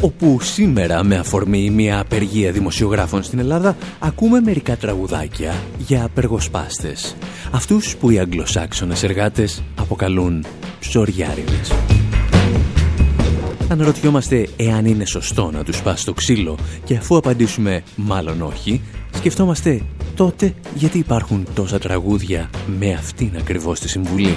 Όπου σήμερα με αφορμή μια απεργία δημοσιογράφων στην Ελλάδα ακούμε μερικά τραγουδάκια για απεργοσπάστες. Αυτούς που οι αγγλοσάξονες εργάτες αποκαλούν ψωριάριδες. Αναρωτιόμαστε εάν είναι σωστό να τους πας στο ξύλο και αφού απαντήσουμε μάλλον όχι, σκεφτόμαστε τότε γιατί υπάρχουν τόσα τραγούδια με αυτήν ακριβώς τη συμβουλή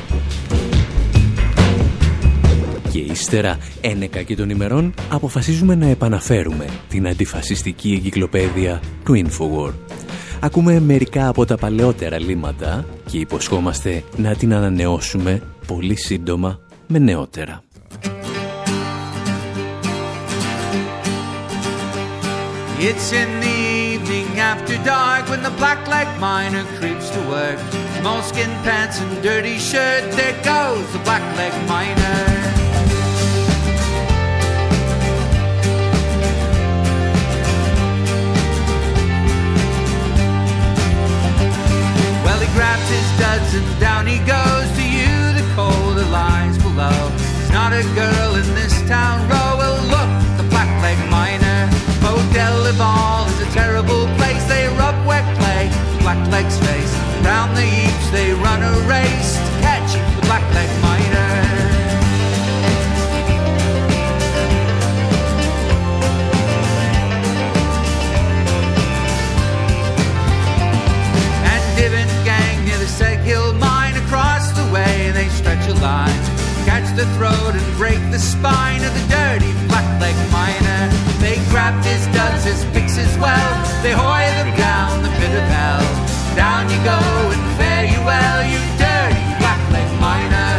και ύστερα, ένεκα και των ημερών, αποφασίζουμε να επαναφέρουμε την αντιφασιστική εγκυκλοπαίδεια του Infowar. Ακούμε μερικά από τα παλαιότερα λύματα και υποσχόμαστε να την ανανεώσουμε πολύ σύντομα με νεότερα. It's in the evening after dark when the black leg miner creeps to work. Small skin pants and dirty shirt, there goes the black leg miner. grabs his duds and down he goes to you the colder lies below. There's not a girl the throat and break the spine of the dirty black leg miner. They grabbed his duds, his picks as well. They hoy them down the pit of hell. Down you go and fare you well, you dirty black leg miner.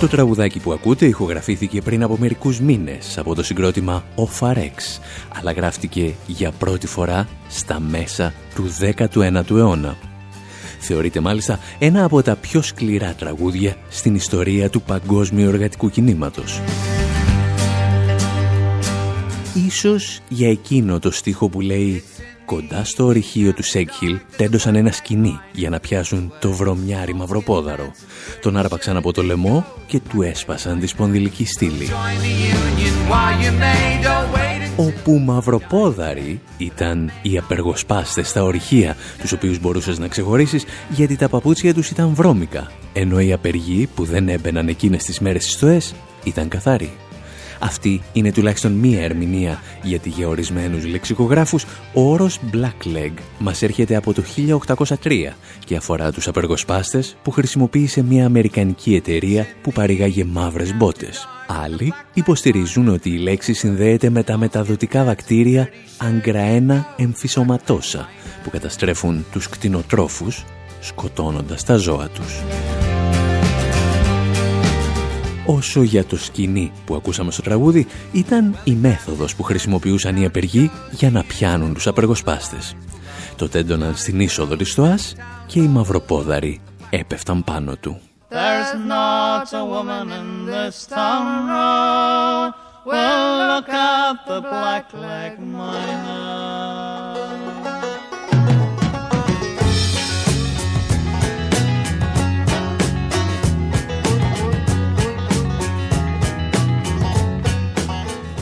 Το τραγουδάκι που ακούτε ηχογραφήθηκε πριν από μερικούς μήνες από το συγκρότημα Ofarex, αλλά γράφτηκε για πρώτη φορά στα μέσα του 19ου αιώνα. Θεωρείται μάλιστα ένα από τα πιο σκληρά τραγούδια στην ιστορία του παγκόσμιου εργατικού κινήματος. Ίσως για εκείνο το στίχο που λέει «Κοντά στο ορυχείο του Σέγχιλ τέντωσαν ένα σκηνή για να πιάσουν το βρωμιάρι μαυροπόδαρο. Τον άρπαξαν από το λαιμό και του έσπασαν τη σπονδυλική στήλη όπου μαυροπόδαροι ήταν οι απεργοσπάστες στα ορυχεία, τους οποίους μπορούσες να ξεχωρίσεις γιατί τα παπούτσια τους ήταν βρώμικα, ενώ οι απεργοί που δεν έμπαιναν εκείνες τις μέρες στις στοές ήταν καθαροί. Αυτή είναι τουλάχιστον μία ερμηνεία, γιατί για ορισμένους λεξικογράφους ο όρος «black leg» μας έρχεται από το 1803 και αφορά τους απεργοσπάστες που χρησιμοποίησε μια αμερικανική εταιρεία που παρήγαγε μαύρες μπότες. Άλλοι υποστηρίζουν ότι η λέξη συνδέεται με τα μεταδοτικά βακτήρια αγκραένα εμφυσωματόσα που καταστρέφουν τους κτηνοτρόφους σκοτώνοντας τα ζώα τους. Όσο για το σκηνή που ακούσαμε στο τραγούδι ήταν η μέθοδος που χρησιμοποιούσαν οι απεργοί για να πιάνουν τους απεργοσπάστες. Το τέντωναν στην είσοδο της στοάς και οι μαυροπόδαροι έπεφταν πάνω του. There's not a woman in this town row will look at the black leg miner.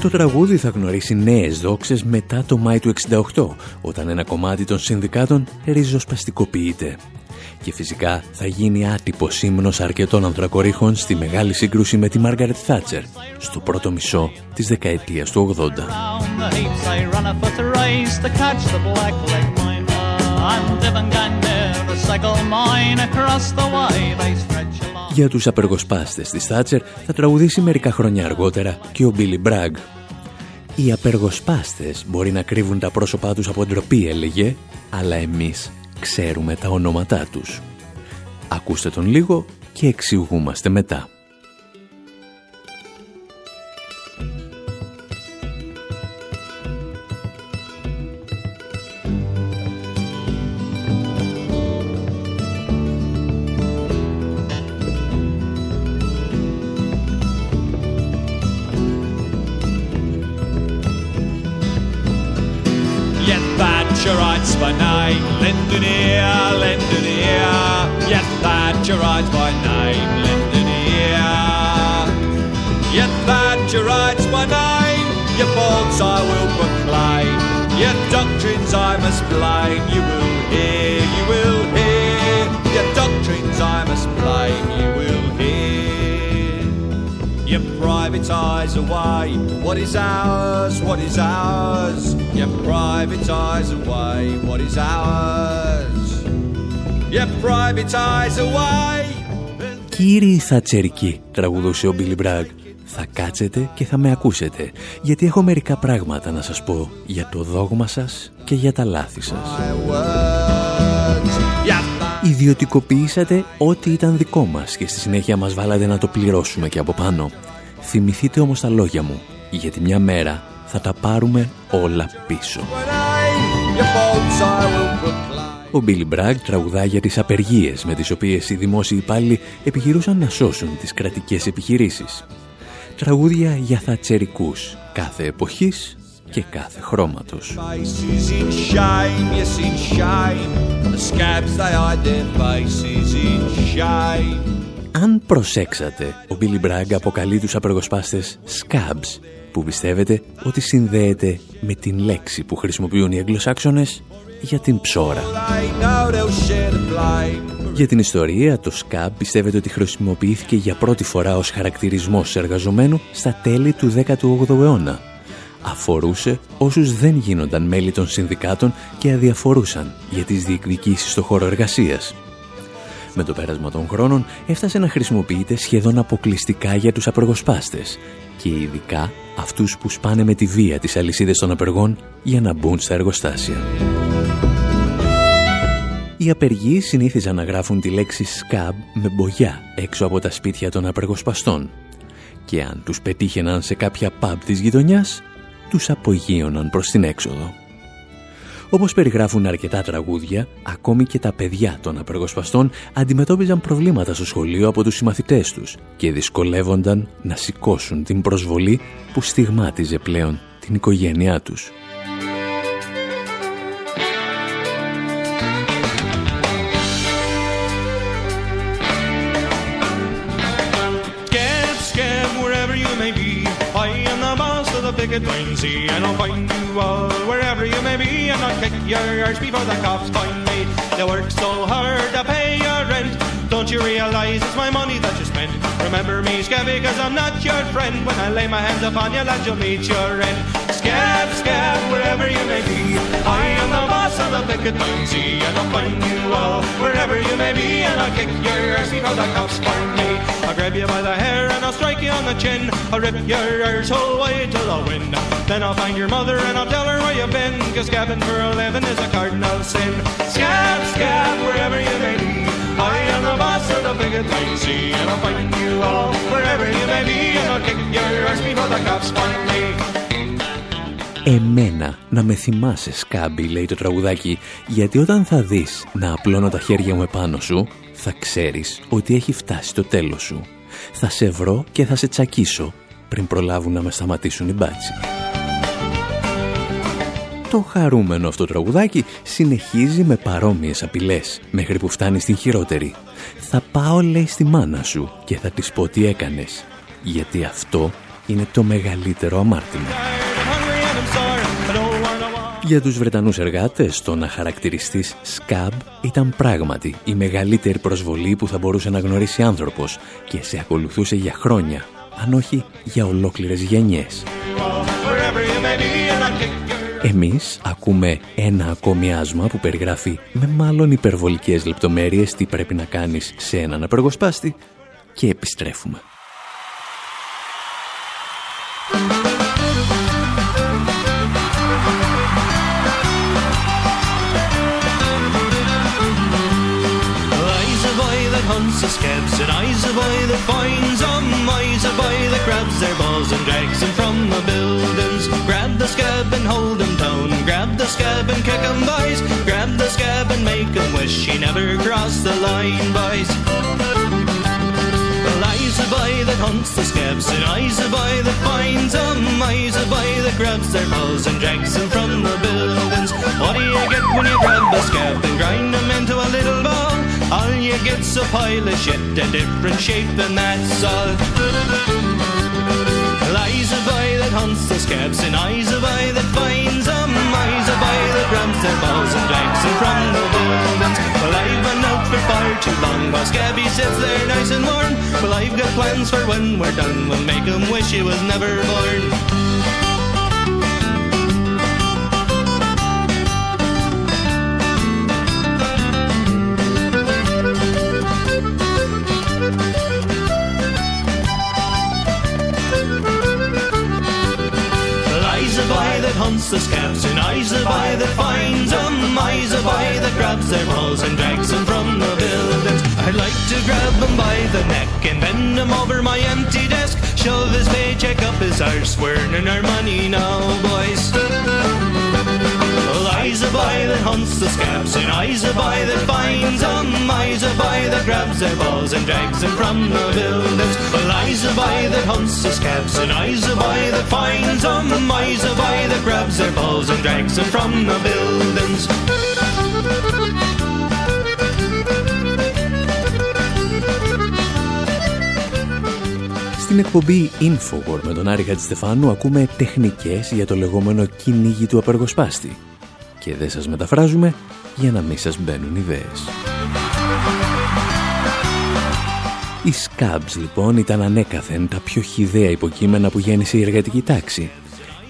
Το τραγούδι θα γνωρίσει νέες δόξες μετά το Μάη του 68, όταν ένα κομμάτι των συνδικάτων ριζοσπαστικοποιείται. Και φυσικά θα γίνει άτυπο ύμνος αρκετών ανθρακορίχων στη μεγάλη σύγκρουση με τη Μάργαρετ Θάτσερ στο πρώτο μισό της δεκαετίας του 80. Για τους απεργοσπάστες της Θάτσερ θα τραγουδήσει μερικά χρόνια αργότερα και ο Μπίλι Μπράγκ. Οι απεργοσπάστες μπορεί να κρύβουν τα πρόσωπά τους από ντροπή, έλεγε, αλλά εμείς ξέρουμε τα ονόματά τους. Ακούστε τον λίγο και εξηγούμαστε μετά. Κύριοι Θατσερικοί, τραγουδούσε ο Μπίλι Μπραγκ, θα κάτσετε και θα με ακούσετε, γιατί έχω μερικά πράγματα να σας πω για το δόγμα σας και για τα λάθη σας. Ιδιωτικοποιήσατε ό,τι ήταν δικό μας και στη συνέχεια μας βάλατε να το πληρώσουμε και από πάνω. Θυμηθείτε όμως τα λόγια μου, γιατί μια μέρα θα τα πάρουμε όλα πίσω. Ο Μπίλι Μπραγκ τραγουδά για τις απεργίες με τις οποίες οι δημόσιοι υπάλληλοι επιχειρούσαν να σώσουν τις κρατικές επιχειρήσεις. Τραγούδια για θατσερικούς κάθε εποχής και κάθε χρώματος. Αν προσέξατε, ο Μπίλι Μπραγκ αποκαλεί τους απεργοσπάστες «scabs», που πιστεύετε ότι συνδέεται με την λέξη που χρησιμοποιούν οι Αγγλοσάξονες για την ψώρα. Για την ιστορία, το σκάμπ πιστεύετε ότι χρησιμοποιήθηκε για πρώτη φορά ως χαρακτηρισμός εργαζομένου στα τέλη του 18ου αιώνα. Αφορούσε όσους δεν γίνονταν μέλη των συνδικάτων και αδιαφορούσαν για τις διεκδικήσεις στο χώρο εργασίας. Με το πέρασμα των χρόνων έφτασε να χρησιμοποιείται σχεδόν αποκλειστικά για τους απεργοσπάστες και ειδικά αυτούς που σπάνε με τη βία τις αλυσίδες των απεργών για να μπουν στα εργοστάσια. Οι απεργοί συνήθιζαν να γράφουν τη λέξη «σκαμπ» με μπογιά έξω από τα σπίτια των απεργοσπαστών και αν τους πετύχαιναν σε κάποια pub της γειτονιάς, τους απογείωναν προς την έξοδο. Όπως περιγράφουν αρκετά τραγούδια, ακόμη και τα παιδιά των απεργοσπαστών αντιμετώπιζαν προβλήματα στο σχολείο από τους συμμαθητές τους και δυσκολεύονταν να σηκώσουν την προσβολή που στιγμάτιζε πλέον την οικογένειά τους. Picket line, see, and I'll find you all wherever you may be, and I'll kick your arse before the cops find me. They work so hard to pay your rent. Don't you realize it's my money that you spent? Remember me, Scabby, cause I'm not your friend. When I lay my hands upon you, lad, you'll meet your end. Scab, scab, wherever you may be. I am the boss of the picket see, and I'll find you all wherever you may be, and I'll kick your arse before the cops find me. I'll grab you by the hair and I'll strike you on the chin. I'll rip your arsehole wide to the wind. Then I'll find your mother and I'll tell her where you've been. Cause scabbing for a living is a cardinal sin. Scab, scab, wherever you may be. I am the boss of the line, see. And I'll find you all wherever you may be. And I'll kick your arse before the cops find me. Εμένα να με θυμάσαι σκάμπι, λέει το τραγουδάκι, γιατί όταν θα δεις να απλώνω τα χέρια μου επάνω σου, θα ξέρεις ότι έχει φτάσει το τέλος σου. Θα σε βρω και θα σε τσακίσω πριν προλάβουν να με σταματήσουν οι μπάτσι. Το χαρούμενο αυτό τραγουδάκι συνεχίζει με παρόμοιες απειλές μέχρι που φτάνει στην χειρότερη. Θα πάω λέει στη μάνα σου και θα της πω τι έκανες. Γιατί αυτό είναι το μεγαλύτερο αμάρτημα. Για τους Βρετανούς εργάτες, το να χαρακτηριστείς σκαμπ ήταν πράγματι η μεγαλύτερη προσβολή που θα μπορούσε να γνωρίσει άνθρωπος και σε ακολουθούσε για χρόνια, αν όχι για ολόκληρες γενιές. Εμείς ακούμε ένα ακόμη άσμα που περιγράφει με μάλλον υπερβολικές λεπτομέρειες τι πρέπει να κάνεις σε έναν απεργοσπάστη και επιστρέφουμε. Line boys a boy that hunts the scabs and eyes a boy that finds them, eyes a boy that grabs their balls and drags them from the buildings. What do you get when you grab a scab and grind them into a little ball? All you get's a pile of shit, a different shape, and that's all. Eyes a boy that hunts the scabs and eyes a boy that finds them, eyes a boy that grabs their balls and drags them from the buildings. Well, I've been out for far too long, while Scabby sits there nice and warm. Well, I've got plans for when we're done, we'll make him wish he was never born. Hunts the scabs and eyes a boy that finds them, a boy that grabs their balls and drags them from the buildings. I'd like to grab him by the neck and bend him over my empty desk, shove his paycheck up his arse, we're earning our money now, boys. Well, I's a boy that hunts the scabs, and I's a boy that finds them. I's a boy that grabs their balls and drags them from the buildings. Well, I's a boy that hunts the scabs, and I's a boy that finds them. I's a boy that grabs their balls and drags them from the buildings. Στην εκπομπή Infowar με τον Άρη Χατζηστεφάνου ακούμε τεχνικές για το λεγόμενο κυνήγι του απεργοσπάστη και δεν σας μεταφράζουμε για να μην σας μπαίνουν ιδέες. Οι Scabs λοιπόν ήταν ανέκαθεν τα πιο χιδαία υποκείμενα που γέννησε η εργατική τάξη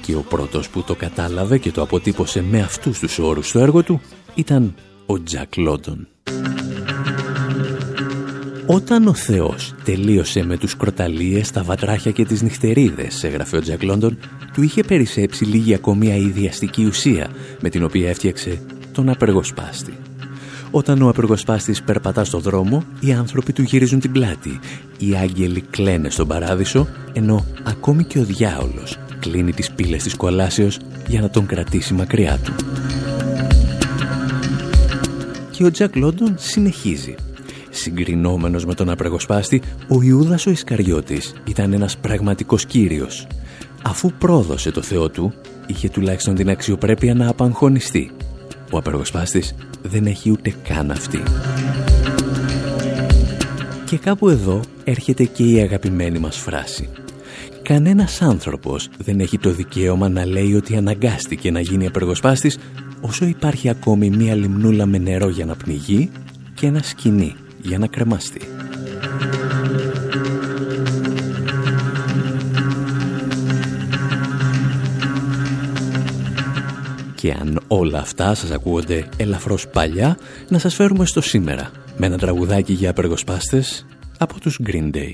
και ο πρώτος που το κατάλαβε και το αποτύπωσε με αυτούς τους όρους στο έργο του ήταν ο Τζακ Λόντον. Όταν ο Θεός τελείωσε με τους κροταλίες, τα βατράχια και τις νυχτερίδες, έγραφε ο Τζακ Λόντον, του είχε περισσέψει λίγη ακόμη αειδιαστική ουσία με την οποία έφτιαξε τον απεργοσπάστη. Όταν ο απεργοσπάστης περπατά στο δρόμο, οι άνθρωποι του γυρίζουν την πλάτη. Οι άγγελοι κλαίνε στον παράδεισο, ενώ ακόμη και ο διάολος κλείνει τις πύλες της κολάσεως για να τον κρατήσει μακριά του. Και ο Τζακ Λόντον συνεχίζει Συγκρινόμενος με τον απραγωσπάστη, ο Ιούδας ο Ισκαριώτης ήταν ένας πραγματικός κύριος. Αφού πρόδωσε το Θεό του, είχε τουλάχιστον την αξιοπρέπεια να απαγχωνιστεί. Ο απεργοσπάστης δεν έχει ούτε καν αυτή. Και κάπου εδώ έρχεται και η αγαπημένη μας φράση. Κανένας άνθρωπος δεν έχει το δικαίωμα να λέει ότι αναγκάστηκε να γίνει απεργοσπάστης όσο υπάρχει ακόμη μία λιμνούλα με νερό για να πνιγεί και ένα σκηνή για να κρεμαστεί. Και αν όλα αυτά σας ακούγονται ελαφρώς παλιά, να σας φέρουμε στο σήμερα με ένα τραγουδάκι για απεργοσπάστες από τους Green Day.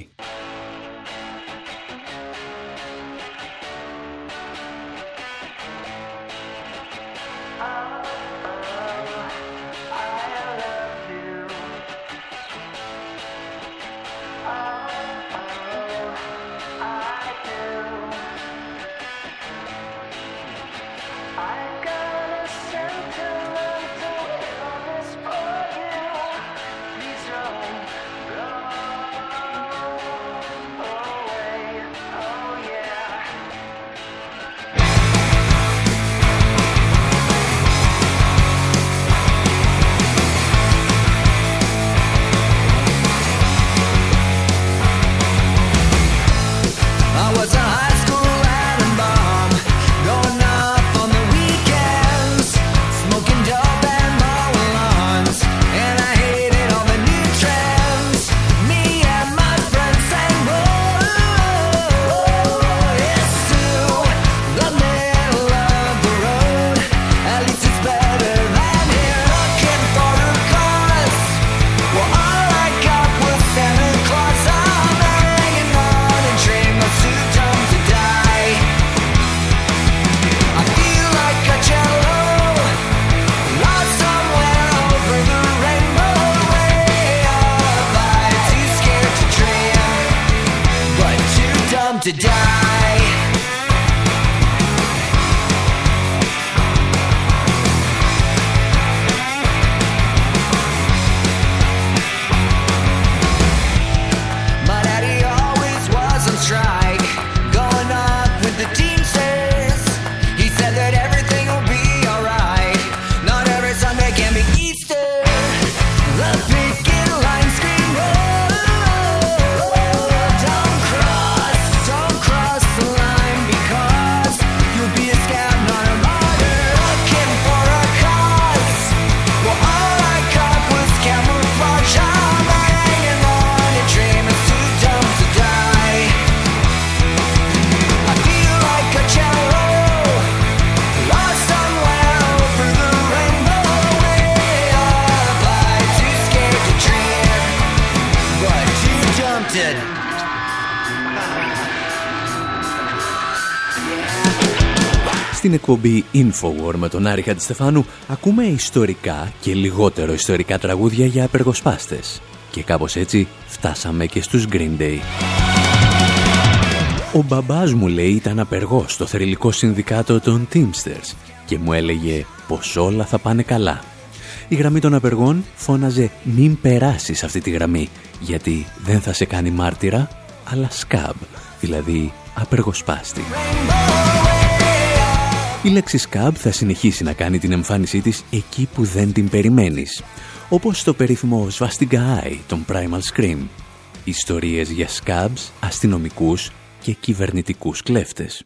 Εκπομπή Infowar με τον Άρη Χαντιστεφάνου ακούμε ιστορικά και λιγότερο ιστορικά τραγούδια για απεργοσπάστες. Και κάπως έτσι φτάσαμε και στους Green Day. Ο μπαμπάς μου λέει ήταν απεργός στο θερηλικό συνδικάτο των Teamsters και μου έλεγε πως όλα θα πάνε καλά. Η γραμμή των απεργών φώναζε «Μην περάσεις αυτή τη γραμμή, γιατί δεν θα σε κάνει μάρτυρα, αλλά σκάμπ, δηλαδή απεργοσπάστη». Η λέξη σκάμπ θα συνεχίσει να κάνει την εμφάνισή της εκεί που δεν την περιμένεις, όπως στο περίφημο Svastika Eye των Primal Scream. Ιστορίες για σκάμπς, αστυνομικούς και κυβερνητικούς κλέφτες.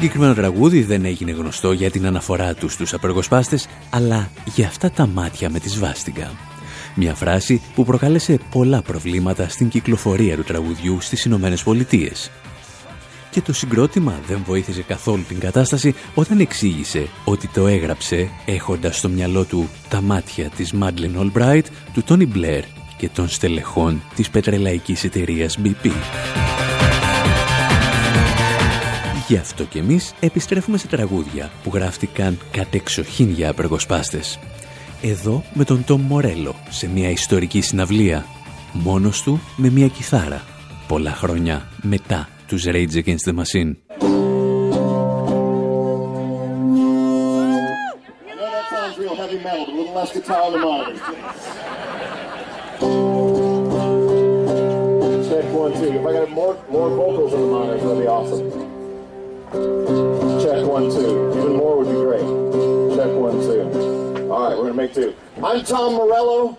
Συγκεκριμένο τραγούδι δεν έγινε γνωστό για την αναφορά τους στους απεργοσπάστες, αλλά για αυτά τα μάτια με τη σβάστιγκα. Μια φράση που προκάλεσε πολλά προβλήματα στην κυκλοφορία του τραγουδιού στις Ηνωμένες Πολιτείες. Και το συγκρότημα δεν βοήθησε καθόλου την κατάσταση όταν εξήγησε ότι το έγραψε έχοντας στο μυαλό του τα μάτια της Madeleine Albright, του Tony Blair και των στελεχών της πετρελαϊκής εταιρείας BP. Γι' αυτό και εμείς επιστρέφουμε σε τραγούδια που γράφτηκαν κατεξοχήν για απεργοσπάστες. Εδώ με τον Τόμ Μορέλο σε μια ιστορική συναυλία. Μόνος του με μια κιθάρα. Πολλά χρόνια μετά τους Rage Against the Machine. Check one, two. If I got more, more vocals on the monitors, that'd be awesome. Check one, two. Even more would be great. Check one, two. All right, we're going to make two. I'm Tom Morello.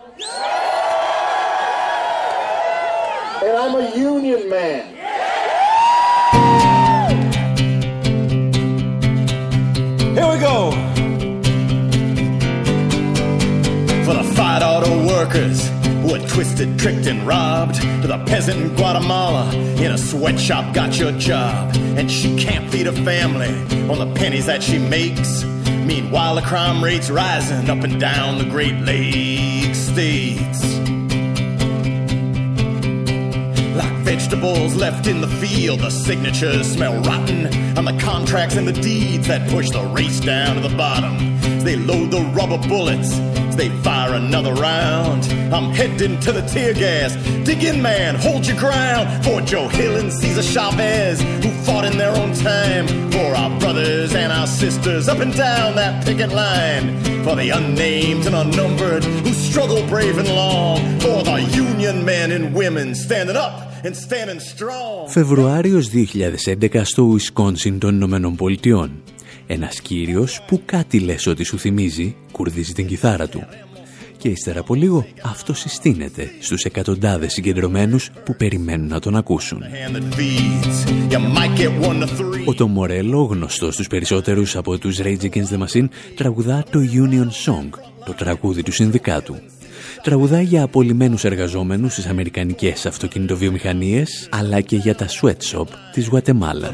And I'm a union man. Here we go. For the fight auto workers twisted, tricked, and robbed. To the peasant in Guatemala in a sweatshop got your job. And she can't feed her family on the pennies that she makes. Meanwhile, the crime rate's rising up and down the Great Lakes states. Like vegetables left in the field, the signatures smell rotten. And the contracts and the deeds that push the race down to the bottom. They load the rubber bullets they fire another round. I'm heading to the tear gas. Dig in, man, hold your ground. For Joe Hill and Cesar Chavez, who fought in their own time. For our brothers and our sisters up and down that picket line. For the unnamed and unnumbered who struggle brave and long. For the union men and women standing up and standing strong. Φεβρουάριος 2011 στο Wisconsin των Ηνωμένων Πολιτειών. Ένας κύριος που κάτι λες ότι σου θυμίζει, κουρδίζει την κιθάρα του. Και ύστερα από λίγο αυτό συστήνεται στους εκατοντάδες συγκεντρωμένους που περιμένουν να τον ακούσουν. Ο Τον Μορέλο, γνωστός στους περισσότερους από τους Rage Against the Machine, τραγουδά το Union Song, το τραγούδι του συνδικάτου. Τραγουδάει για απολυμμένους εργαζόμενους στις αμερικανικές αυτοκινητοβιομηχανίες, αλλά και για τα sweatshop της Γουατεμάλας.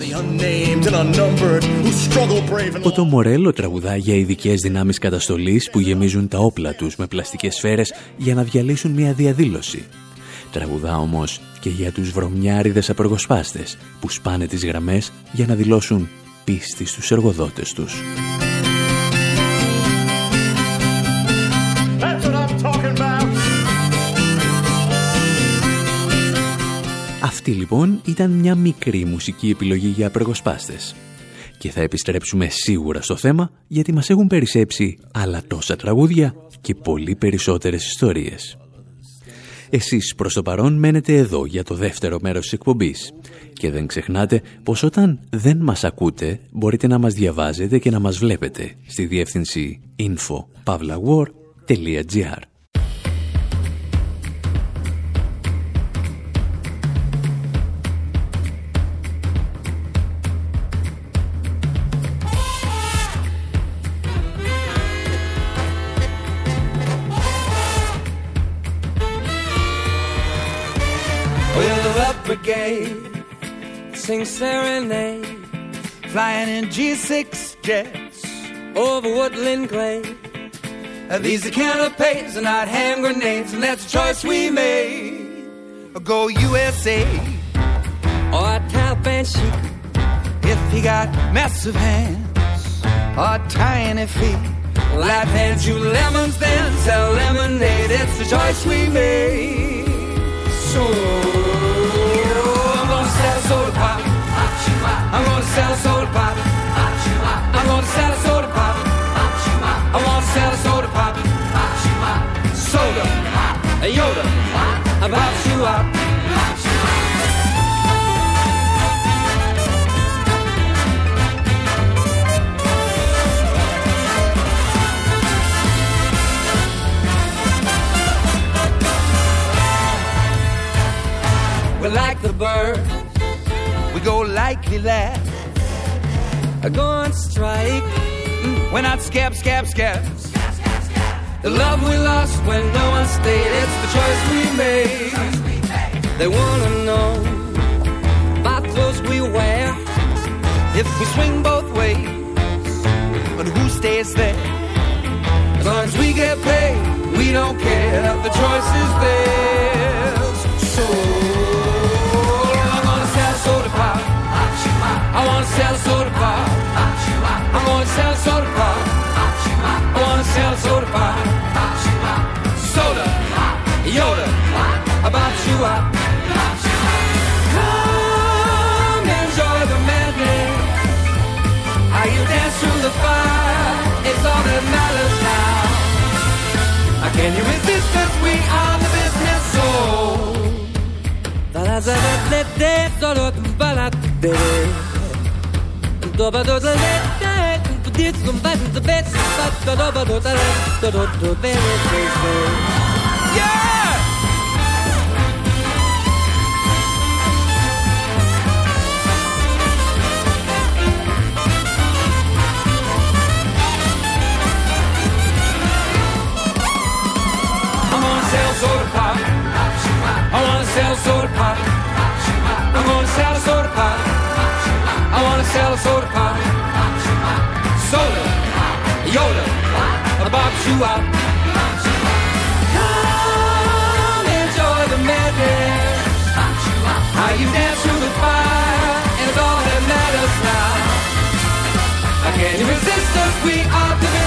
Ο το Μορέλο τραγουδάει για ειδικές δυνάμεις καταστολής που γεμίζουν τα όπλα τους με πλαστικές σφαίρες για να διαλύσουν μια διαδήλωση. Τραγουδά όμως και για τους βρωμιάριδες απεργοσπάστες που σπάνε τις γραμμές για να δηλώσουν πίστη στους εργοδότες τους. Αυτή λοιπόν ήταν μια μικρή μουσική επιλογή για απεργοσπάστες. Και θα επιστρέψουμε σίγουρα στο θέμα γιατί μας έχουν περισσέψει άλλα τόσα τραγούδια και πολύ περισσότερες ιστορίες. Εσείς προς το παρόν μένετε εδώ για το δεύτερο μέρος της εκπομπής. Και δεν ξεχνάτε πως όταν δεν μας ακούτε μπορείτε να μας διαβάζετε και να μας βλέπετε στη διεύθυνση info.pavlawar.gr sing serenade, flying in G6 jets over woodland glade. These are canapes and not hand grenades, and that's a choice we made. Go USA or oh, Taliban chic if he got massive hands or tiny feet. Life hands you lemons, then sell lemonade. It's the choice we made. So. I'm gonna sell a soda pop. I'm gonna sell a soda pop. I want to sell a soda pop. Soda, a Yoda, about you up. We like the bird go likely last. I go on strike. Mm, we're not scab, scab, scabs. The love we lost when no one stayed, it's the choice we made. They wanna know about clothes we wear. If we swing both ways, but who stays there? As long as we get paid, we don't care. The choice is theirs. Sell a soda pop. I'm gonna sell a soda pop. I wanna sell a soda pop. Soda, Yoda, about you up. Come enjoy the madness. How you dance through the fire is all that matters now. Uh, can you resist us? We are the business oh. soul. Yeah soda pop. I wanna sell soda pop. I'm gonna sell soda pop. I wanna sell a soda pop. Soda, Yoda, a box you out. Come enjoy the madness. How you dance through the fire, and it's all that matters now. Can you resist us? We are the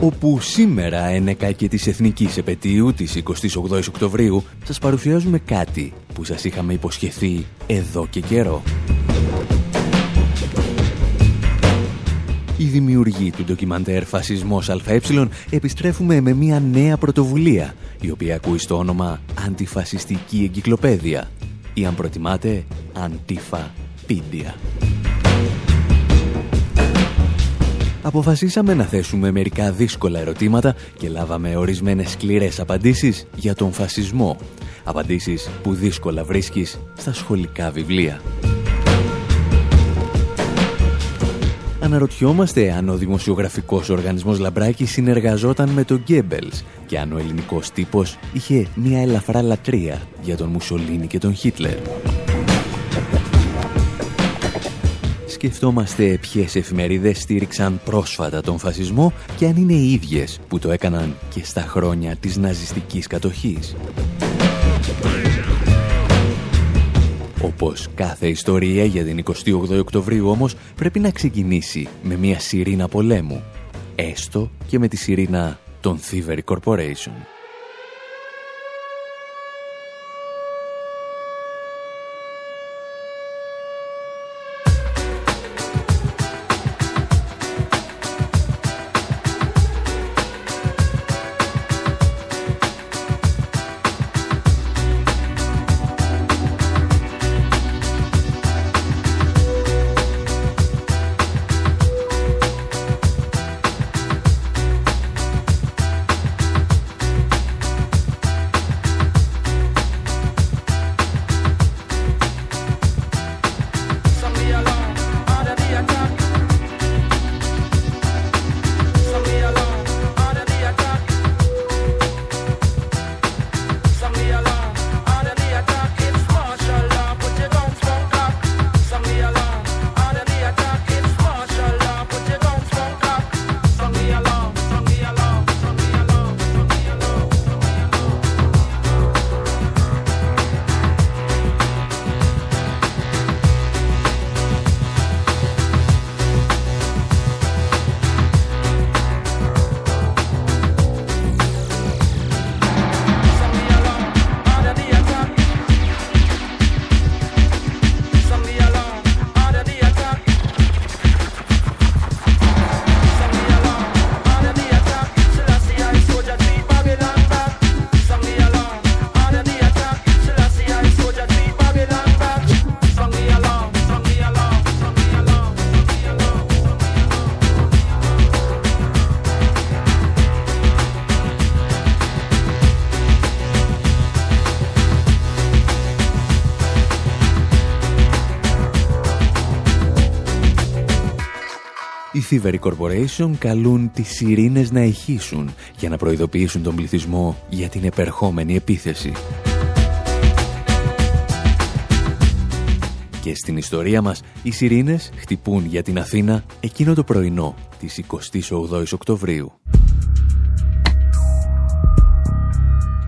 Όπου σήμερα ένεκα και της Εθνικής Επαιτίου της 28 Οκτωβρίου σας παρουσιάζουμε κάτι που σας είχαμε υποσχεθεί εδώ και καιρό. Οι δημιουργοί του ντοκιμαντέρ «Φασισμός ΑΕ» επιστρέφουμε με μια νέα πρωτοβουλία, η οποία ακούει στο όνομα «Αντιφασιστική Εγκυκλοπαίδεια» ή αν προτιμάτε «Αντίφα Αποφασίσαμε να θέσουμε μερικά δύσκολα ερωτήματα και λάβαμε ορισμένες σκληρές απαντήσεις για τον φασισμό. Απαντήσεις που δύσκολα βρίσκεις στα σχολικά βιβλία. Αναρωτιόμαστε αν ο δημοσιογραφικός οργανισμός Λαμπράκη συνεργαζόταν με τον Γκέμπελς και αν ο ελληνικός τύπος είχε μια ελαφρά λατρεία για τον Μουσολίνη και τον Χίτλερ. Σκεφτόμαστε ποιες εφημερίδες στήριξαν πρόσφατα τον φασισμό και αν είναι οι ίδιες που το έκαναν και στα χρόνια της ναζιστικής κατοχής. Όπως κάθε ιστορία για την 28 Οκτωβρίου όμως πρέπει να ξεκινήσει με μια σιρήνα πολέμου, έστω και με τη σιρήνα των Thievery Corporation. Thievery Corporation καλούν τις σιρήνες να ηχήσουν για να προειδοποιήσουν τον πληθυσμό για την επερχόμενη επίθεση. Και στην ιστορία μας, οι σιρήνες χτυπούν για την Αθήνα εκείνο το πρωινό της 28ης Οκτωβρίου.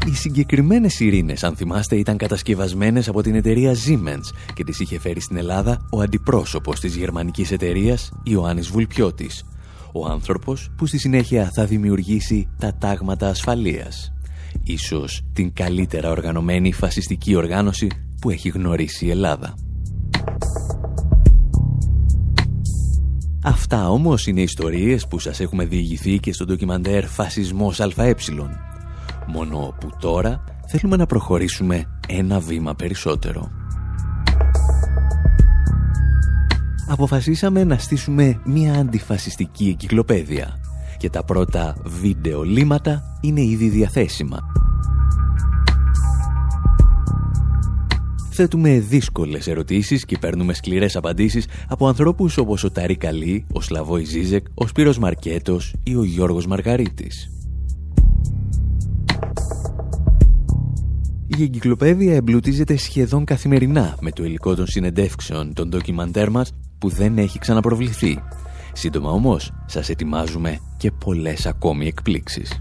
Οι συγκεκριμένες ειρήνες, αν θυμάστε, ήταν κατασκευασμένες από την εταιρεία Siemens και τις είχε φέρει στην Ελλάδα ο αντιπρόσωπος της γερμανικής εταιρείας Ιωάννης Βουλπιώτης, ο άνθρωπος που στη συνέχεια θα δημιουργήσει τα τάγματα ασφαλείας. Ίσως την καλύτερα οργανωμένη φασιστική οργάνωση που έχει γνωρίσει η Ελλάδα. Αυτά όμως είναι ιστορίες που σας έχουμε διηγηθεί και στο ντοκιμαντέρ «Φασισμός ΑΕ» μόνο που τώρα θέλουμε να προχωρήσουμε ένα βήμα περισσότερο. Αποφασίσαμε να στήσουμε μια αντιφασιστική εγκυκλοπαίδεια και τα πρώτα βίντεο λίματα είναι ήδη διαθέσιμα. Θέτουμε δύσκολες ερωτήσεις και παίρνουμε σκληρές απαντήσεις από ανθρώπους όπως ο Ταρί Καλή, ο Σλαβόη Ζίζεκ, ο Σπύρος Μαρκέτος ή ο Γιώργος Μαργαρίτης. Η εγκυκλοπαίδεια εμπλουτίζεται σχεδόν καθημερινά με το υλικό των συνεντεύξεων των ντοκιμαντέρ μας που δεν έχει ξαναπροβληθεί. Σύντομα όμως, σας ετοιμάζουμε και πολλές ακόμη εκπλήξεις.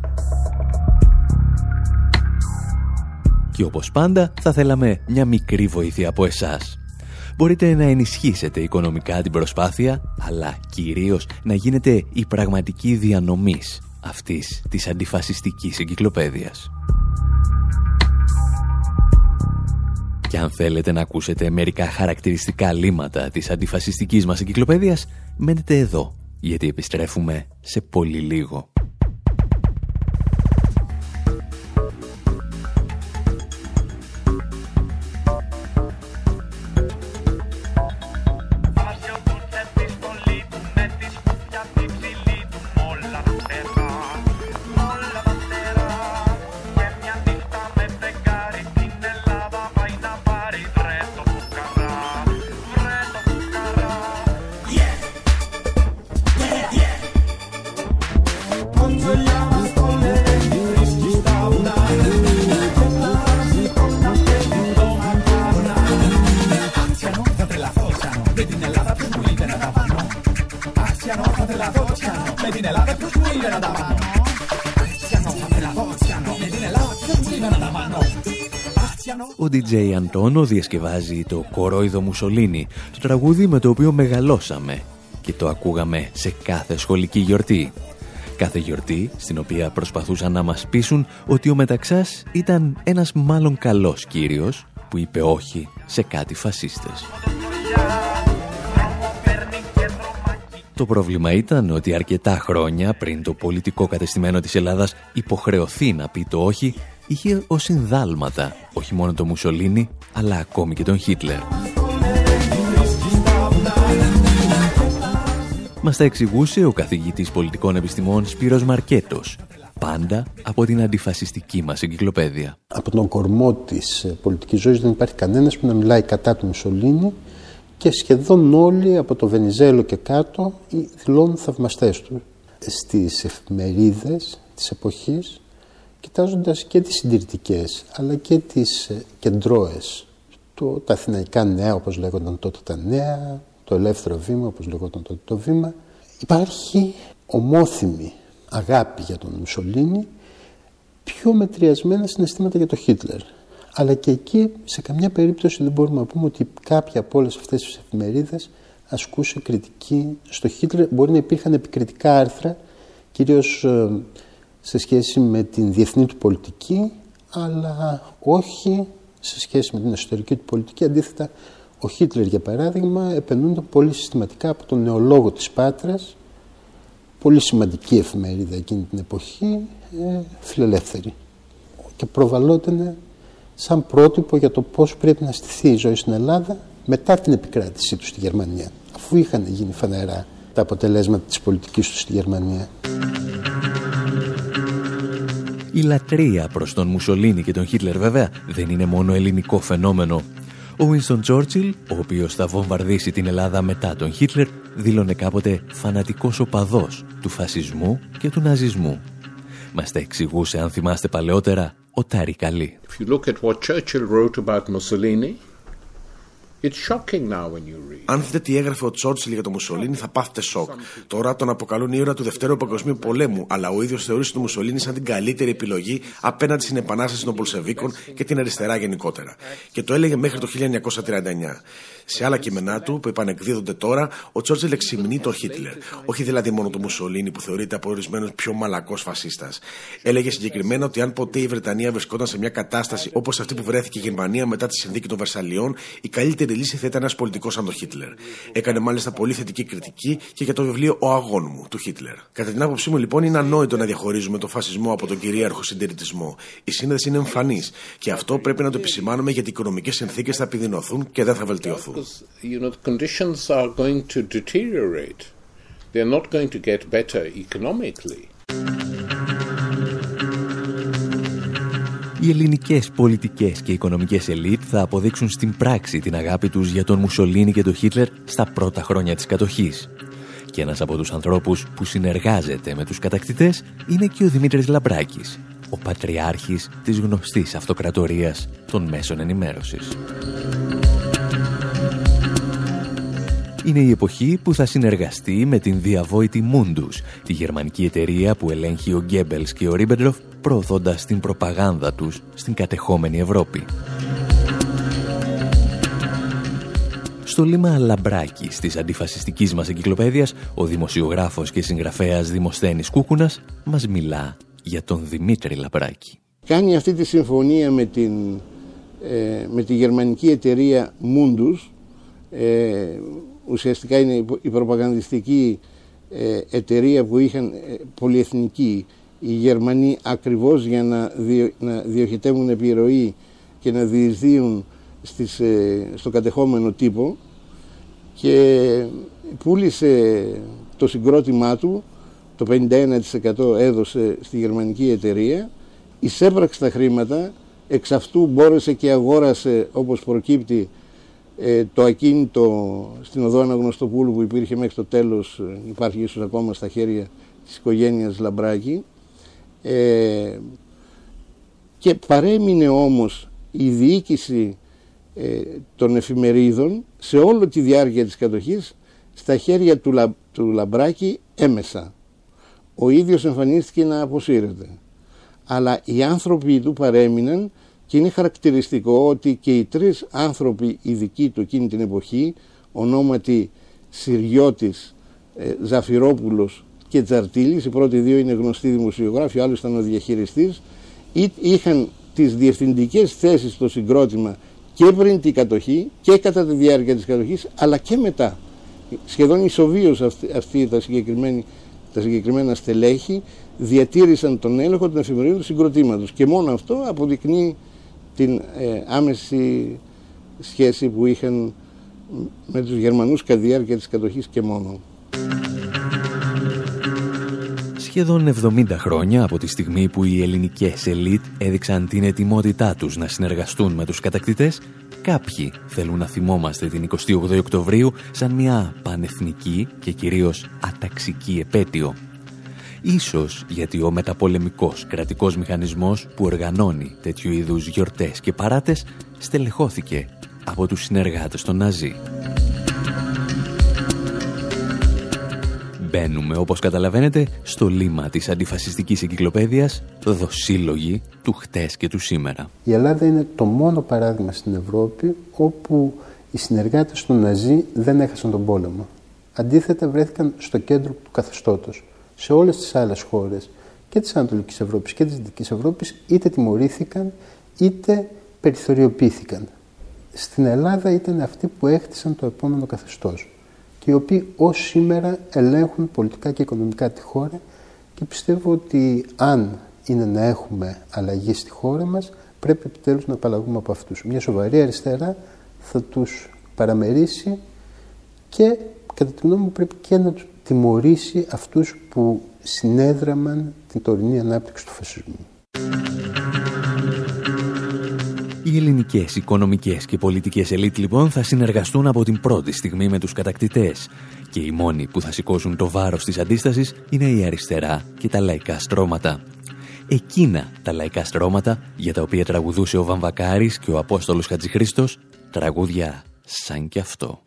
Και όπως πάντα, θα θέλαμε μια μικρή βοήθεια από εσάς. Μπορείτε να ενισχύσετε οικονομικά την προσπάθεια, αλλά κυρίως να γίνετε η πραγματική διανομής αυτής της αντιφασιστικής εγκυκλοπαίδειας. Και αν θέλετε να ακούσετε μερικά χαρακτηριστικά λύματα της αντιφασιστικής μας εγκυκλοπαίδειας, μένετε εδώ, γιατί επιστρέφουμε σε πολύ λίγο. Ο DJ Αντώνο διασκευάζει το «Κορόιδο Μουσολίνη», το τραγούδι με το οποίο μεγαλώσαμε και το ακούγαμε σε κάθε σχολική γιορτή. Κάθε γιορτή στην οποία προσπαθούσαν να μας πείσουν ότι ο Μεταξάς ήταν ένας μάλλον καλός κύριος που είπε όχι σε κάτι φασίστες. Το πρόβλημα ήταν ότι αρκετά χρόνια πριν το πολιτικό κατεστημένο της Ελλάδας υποχρεωθεί να πει το όχι, είχε ως συνδάλματα όχι μόνο το Μουσολίνι, αλλά ακόμη και τον Χίτλερ. Μας τα εξηγούσε ο καθηγητής πολιτικών επιστημών Σπύρος Μαρκέτος, πάντα από την αντιφασιστική μας εγκυκλοπαίδεια. Από τον κορμό της πολιτικής ζωής δεν υπάρχει κανένας που να μιλάει κατά του Μουσολίνη και σχεδόν όλοι από το Βενιζέλο και κάτω δηλώνουν θαυμαστές του. Στις εφημερίδες της εποχής, κοιτάζοντας και τις συντηρητικές αλλά και τις ε, κεντρώες, το, τα αθηναϊκά νέα όπως λέγονταν τότε τα νέα, το ελεύθερο βήμα όπως λέγονταν τότε το βήμα, υπάρχει ομόθυμη αγάπη για τον Μουσολίνη, πιο μετριασμένα συναισθήματα για τον Χίτλερ. Αλλά και εκεί σε καμιά περίπτωση δεν μπορούμε να πούμε ότι κάποια από όλες αυτές τις εφημερίδες ασκούσε κριτική στο Χίτλερ. Μπορεί να υπήρχαν επικριτικά άρθρα, κυρίως ε, σε σχέση με την διεθνή του πολιτική, αλλά όχι σε σχέση με την εσωτερική του πολιτική. Αντίθετα, ο Χίτλερ, για παράδειγμα, επενούνται πολύ συστηματικά από τον νεολόγο της Πάτρας, πολύ σημαντική εφημερίδα εκείνη την εποχή, ε, φιλελεύθερη. Και προβαλόταν σαν πρότυπο για το πώς πρέπει να στηθεί η ζωή στην Ελλάδα μετά την επικράτησή τους στη Γερμανία, αφού είχαν γίνει φανερά τα αποτελέσματα της πολιτικής τους στη Γερμανία. Η λατρεία προς τον Μουσολίνη και τον Χίτλερ βέβαια δεν είναι μόνο ελληνικό φαινόμενο. Ο Winston Churchill, ο οποίος θα βομβαρδίσει την Ελλάδα μετά τον Χίτλερ, δήλωνε κάποτε φανατικός οπαδός του φασισμού και του ναζισμού. Μας τα εξηγούσε, αν θυμάστε παλαιότερα, ο Τάρι Καλή. If you look at what Churchill wrote about Mussolini, It's shocking now when you read. Αν δείτε τι έγραφε ο Τσόρτσιλ για τον Μουσολίνη, θα πάθετε σοκ. Τώρα τον αποκαλούν ήρωα του Δευτέρου Παγκοσμίου Πολέμου, αλλά ο ίδιος θεωρούσε τον Μουσολίνη σαν την καλύτερη επιλογή απέναντι στην επανάσταση των Πολσεβίκων και την αριστερά γενικότερα. Και το έλεγε μέχρι το 1939. Σε άλλα κείμενά του, που επανεκδίδονται τώρα, ο Τσόρτσιλ εξυμνεί τον Χίτλερ. Όχι δηλαδή μόνο τον Μουσολίνη, που θεωρείται από ορισμένους πιο μαλακός φασίστας. Έλεγε συγκεκριμένα ότι αν ποτέ η Βρετανία βρισκόταν σε μια κατάσταση όπως αυτή που βρέθηκε η Γερμανία μετά τη συνθήκη των Βερσαλιών, η καλύτερη λύση θα ήταν ένας πολιτικός σαν τον Χίτλερ. Έκανε μάλιστα πολύ θετική κριτική και για το βιβλίο Ο Αγών μου του Χίτλερ. Κατά την άποψή μου, λοιπόν, είναι ανόητο να διαχωρίζουμε τον φασισμό από τον κυρίαρχο συντηρητισμό. Η σύνδεση είναι εμφανής και αυτό πρέπει να το επισημάνουμε γιατί οι οικονομικές συνθήκες θα επιδεινωθούν και δεν θα βελτιωθούν. You know, the conditions are going to deteriorate. They're not going to get better economically. Οι ελληνικές πολιτικές και οικονομικές ελίτ θα αποδείξουν στην πράξη την αγάπη τους για τον Μουσολίνη και τον Χίτλερ στα πρώτα χρόνια της κατοχής. Και ένας από τους ανθρώπους που συνεργάζεται με τους κατακτητές είναι και ο Δημήτρης Λαμπράκης, ο πατριάρχης της γνωστής αυτοκρατορίας των μέσων ενημέρωσης. Είναι η εποχή που θα συνεργαστεί με την διαβόητη Mundus, τη γερμανική εταιρεία που ελέγχει ο Γκέμπελς και ο Ρίμπεντροπ, προωθώντας την προπαγάνδα τους στην κατεχόμενη Ευρώπη. Στο λήμμα Λαμπράκη της αντιφασιστικής μας εγκυκλοπαίδειας, ο δημοσιογράφος και συγγραφέας Δημοσθένης Κούκουνας μας μιλά για τον Δημήτρη Λαμπράκη. Κάνει αυτή τη συμφωνία με, την, ε, με τη γερμανική εταιρεία Mundus, ε, ουσιαστικά είναι η προπαγανδιστική ε, εταιρεία που είχαν ε, πολυεθνική. Οι Γερμανοί ακριβώς για να, διο, να διοχετεύουν επιρροή και να διεισδύουν στις, ε, στο κατεχόμενο τύπο και πούλησε το συγκρότημά του το 51% έδωσε στη γερμανική εταιρεία εισέπραξε τα χρήματα εξ αυτού μπόρεσε και αγόρασε όπως προκύπτει ε, το ακίνητο στην οδό Αναγνωστοπούλου που υπήρχε μέχρι το τέλος ε, υπάρχει ίσως ακόμα στα χέρια της οικογένειας Λαμπράκη ε, και παρέμεινε όμως η διοίκηση ε, των εφημερίδων σε όλη τη διάρκεια της κατοχής στα χέρια του, Λα, του Λαμπράκη έμεσα. Ο ίδιος εμφανίστηκε να αποσύρεται. Αλλά οι άνθρωποι του παρέμειναν και είναι χαρακτηριστικό ότι και οι τρεις άνθρωποι ειδικοί του εκείνη την εποχή, ονόματι Συριώτης, ε, Ζαφυρόπουλος και Τζαρτήλης, οι πρώτοι δύο είναι γνωστοί δημοσιογράφοι, ο άλλος ήταν ο διαχειριστής, είχαν τις διευθυντικές θέσεις στο συγκρότημα και πριν την κατοχή και κατά τη διάρκεια της κατοχής, αλλά και μετά. Σχεδόν ισοβίως αυτοί, αυτοί τα, τα συγκεκριμένα στελέχη διατήρησαν τον έλεγχο των εφημερίδων του συγκροτήματος και μόνο αυτό αποδεικνύει την ε, άμεση σχέση που είχαν με τους Γερμανούς κατά τη διάρκεια της κατοχής και μόνο. Σχεδόν 70 χρόνια από τη στιγμή που οι ελληνικές ελίτ έδειξαν την ετοιμότητά τους να συνεργαστούν με τους κατακτητές, κάποιοι θέλουν να θυμόμαστε την 28 Οκτωβρίου σαν μια πανεθνική και κυρίως αταξική επέτειο. Ίσως γιατί ο μεταπολεμικός κρατικός μηχανισμός που οργανώνει τέτοιου είδους γιορτές και παράτες στελεχώθηκε από τους συνεργάτες των Ναζί. Μπαίνουμε, όπως καταλαβαίνετε, στο λίμα της αντιφασιστικής εγκυκλοπαίδειας δοσύλλογη του χτες και του σήμερα. Η Ελλάδα είναι το μόνο παράδειγμα στην Ευρώπη όπου οι συνεργάτες των Ναζί δεν έχασαν τον πόλεμο. Αντίθετα βρέθηκαν στο κέντρο του καθεστώτος. Σε όλες τις άλλες χώρες και της Ανατολικής Ευρώπης και της Δυτικής Ευρώπης είτε τιμωρήθηκαν είτε περιθωριοποιήθηκαν. Στην Ελλάδα ήταν αυτοί που έχτισαν το επόμενο καθεστώς και οι οποίοι ως σήμερα ελέγχουν πολιτικά και οικονομικά τη χώρα και πιστεύω ότι αν είναι να έχουμε αλλαγή στη χώρα μας πρέπει επιτέλους να απαλλαγούμε από αυτούς. Μια σοβαρή αριστερά θα τους παραμερίσει και κατά τη γνώμη μου πρέπει και να τους τιμωρήσει αυτούς που συνέδραμαν την τωρινή ανάπτυξη του φασισμού. Οι ελληνικές οικονομικές και πολιτικές ελίτ λοιπόν θα συνεργαστούν από την πρώτη στιγμή με τους κατακτητές και οι μόνοι που θα σηκώσουν το βάρος της αντίστασης είναι η αριστερά και τα λαϊκά στρώματα. Εκείνα τα λαϊκά στρώματα για τα οποία τραγουδούσε ο Βαμβακάρης και ο Απόστολος Χατζηχρίστος τραγούδια σαν κι αυτό.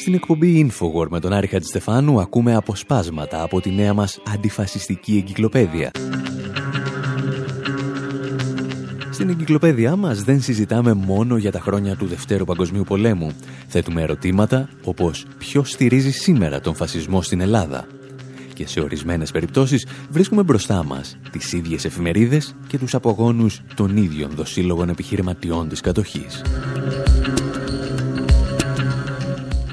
Στην εκπομπή Infowar με τον Άρη Χατζηστεφάνου ακούμε αποσπάσματα από τη νέα μας αντιφασιστική εγκυκλοπαίδεια. Στην εγκυκλοπαίδειά μας δεν συζητάμε μόνο για τα χρόνια του Δευτέρου Παγκοσμίου Πολέμου. Θέτουμε ερωτήματα όπως ποιος στηρίζει σήμερα τον φασισμό στην Ελλάδα. Και σε ορισμένες περιπτώσεις βρίσκουμε μπροστά μας τις ίδιες εφημερίδες και τους απογόνους των ίδιων δοσύλλογων επιχειρηματιών της κατοχής.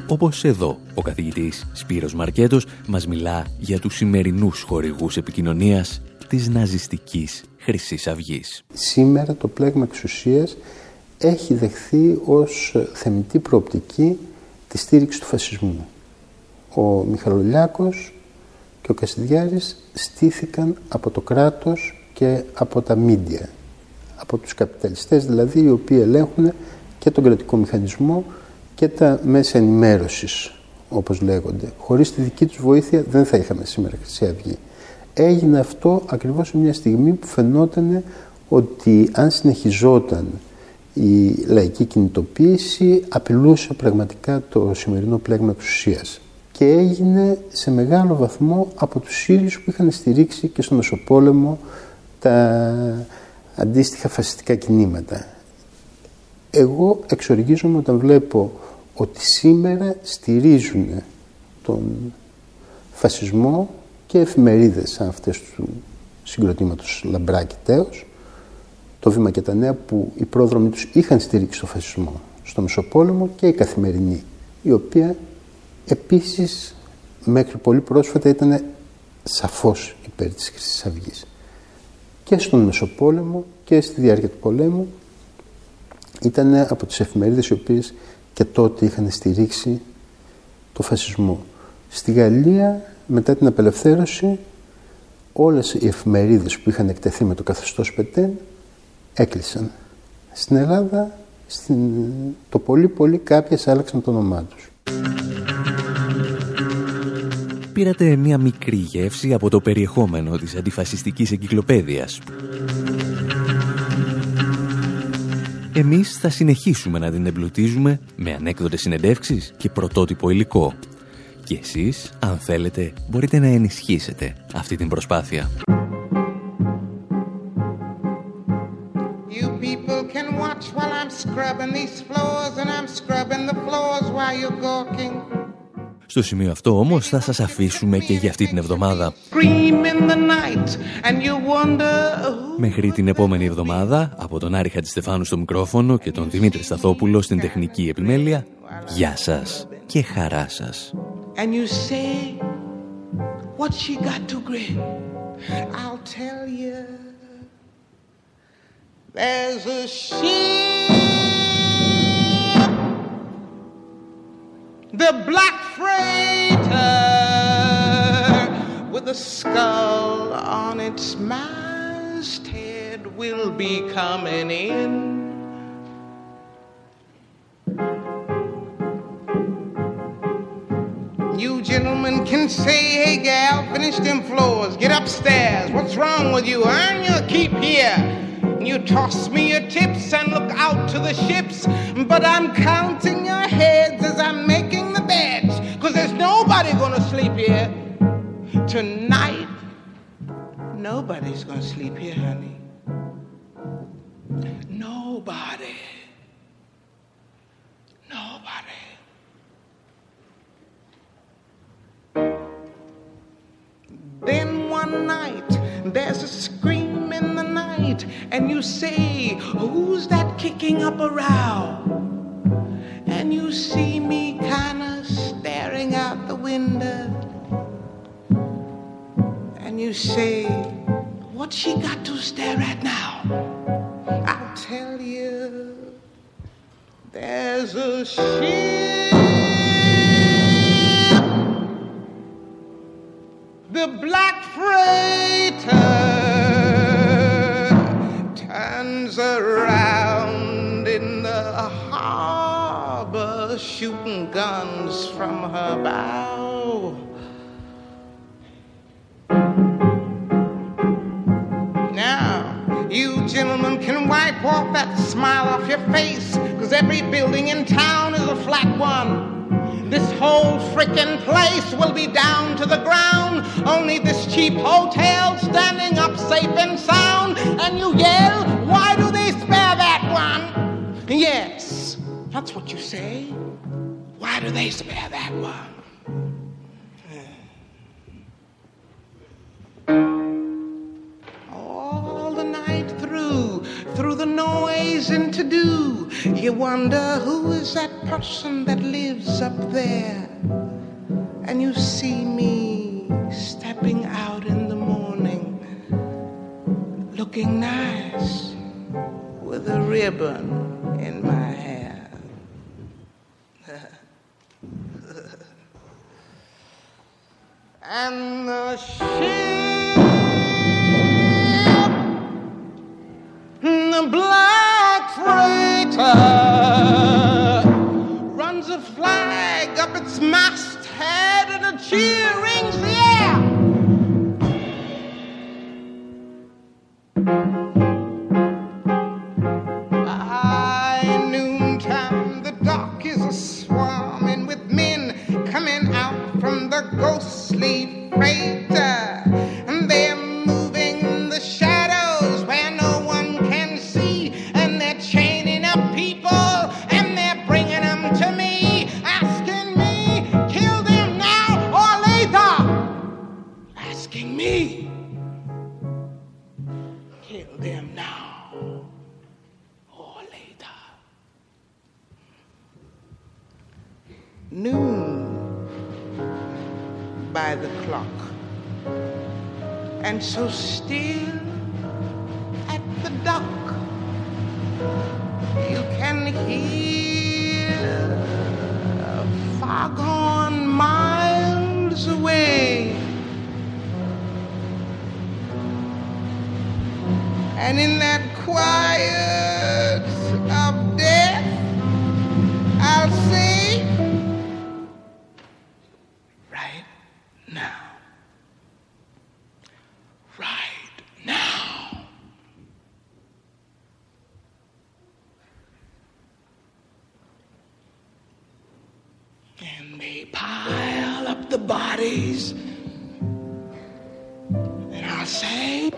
Όπως εδώ, ο καθηγητής Σπύρος Μαρκέτος μας μιλά για τους σημερινούς χορηγούς επικοινωνίας της ναζιστικής Χρυσής Αυγής. Σήμερα το πλέγμα εξουσίας έχει δεχθεί ως θεμητή προοπτική τη στήριξη του φασισμού. Ο Μιχαλολιάκος και ο Κασιδιάρης στήθηκαν από το κράτος και από τα μίντια. Από τους καπιταλιστές δηλαδή οι οποίοι ελέγχουν και τον κρατικό μηχανισμό και τα μέσα ενημέρωσης όπως λέγονται. Χωρίς τη δική τους βοήθεια δεν θα είχαμε σήμερα Χρυσή Αυγή. Έγινε αυτό ακριβώς σε μια στιγμή που φαινόταν ότι αν συνεχιζόταν η λαϊκή κινητοποίηση απειλούσε πραγματικά το σημερινό πλέγμα εξουσίας και έγινε σε μεγάλο βαθμό από τους Σύριους που είχαν στηρίξει και στο Μεσοπόλεμο τα αντίστοιχα φασιστικά κινήματα. Εγώ εξοργίζομαι όταν βλέπω ότι σήμερα στηρίζουν τον φασισμό και εφημερίδες σαν αυτές του συγκροτήματος Λαμπράκη Τέος, το Βήμα και τα Νέα που οι πρόδρομοι τους είχαν στηρίξει τον φασισμό στο Μεσοπόλεμο και η Καθημερινή, η οποία επίσης μέχρι πολύ πρόσφατα ήταν σαφώς υπέρ της Χρυσής Αυγής. Και στον Μεσοπόλεμο και στη διάρκεια του πολέμου ήταν από τις εφημερίδες οι οποίες και τότε είχαν στηρίξει το φασισμό. Στη Γαλλία μετά την απελευθέρωση όλες οι εφημερίδες που είχαν εκτεθεί με το καθεστώς Πετέν έκλεισαν. Στην Ελλάδα στην... το πολύ πολύ κάποιες άλλαξαν το όνομά τους. Πήρατε μια μικρή γεύση από το περιεχόμενο της αντιφασιστικής εγκυκλοπαίδειας. Εμείς θα συνεχίσουμε να την εμπλουτίζουμε με ανέκδοτες συνεντεύξεις και πρωτότυπο υλικό. Και εσείς, αν θέλετε, μπορείτε να ενισχύσετε αυτή την προσπάθεια. Στο σημείο αυτό όμως θα σας αφήσουμε και για αυτή την εβδομάδα. Μέχρι την επόμενη εβδομάδα, από τον Άρη Χατζηστεφάνου στο μικρόφωνο και τον Δημήτρη Σταθόπουλο στην τεχνική επιμέλεια, γεια σας και χαρά σας. and you say, What she got to grin? I'll tell you. There's a ship, the black freighter with a skull on its masthead will be coming in. You gentlemen can say, hey gal, finish them floors, get upstairs. What's wrong with you? Earn your keep here. You toss me your tips and look out to the ships, but I'm counting your heads as I'm making nobody gonna sleep here tonight. Nobody's gonna sleep here, honey. Nobody. Nobody. Then one night there's a scream in the night, and you say, Who's that kicking up a row? And you see me kinda staring out the window, and you say, What's she got to stare at now? I'll tell you, there's a ship. the black freighter turns around shooting guns from her bow. Now, you gentlemen can wipe off that smile off your face Cause every building in town is a flat one. This whole frickin' place will be down to the ground. Only this cheap hotel standing up safe and sound. And you yell, why do they spare that one? Yes, that's what you say. Why do they spare that one? All the night through, through the noise and to do, you wonder who is that person that lives up there. And you see me stepping out in the morning, looking nice with a ribbon in my hair. And the ship, pile up the bodies. And I'll say,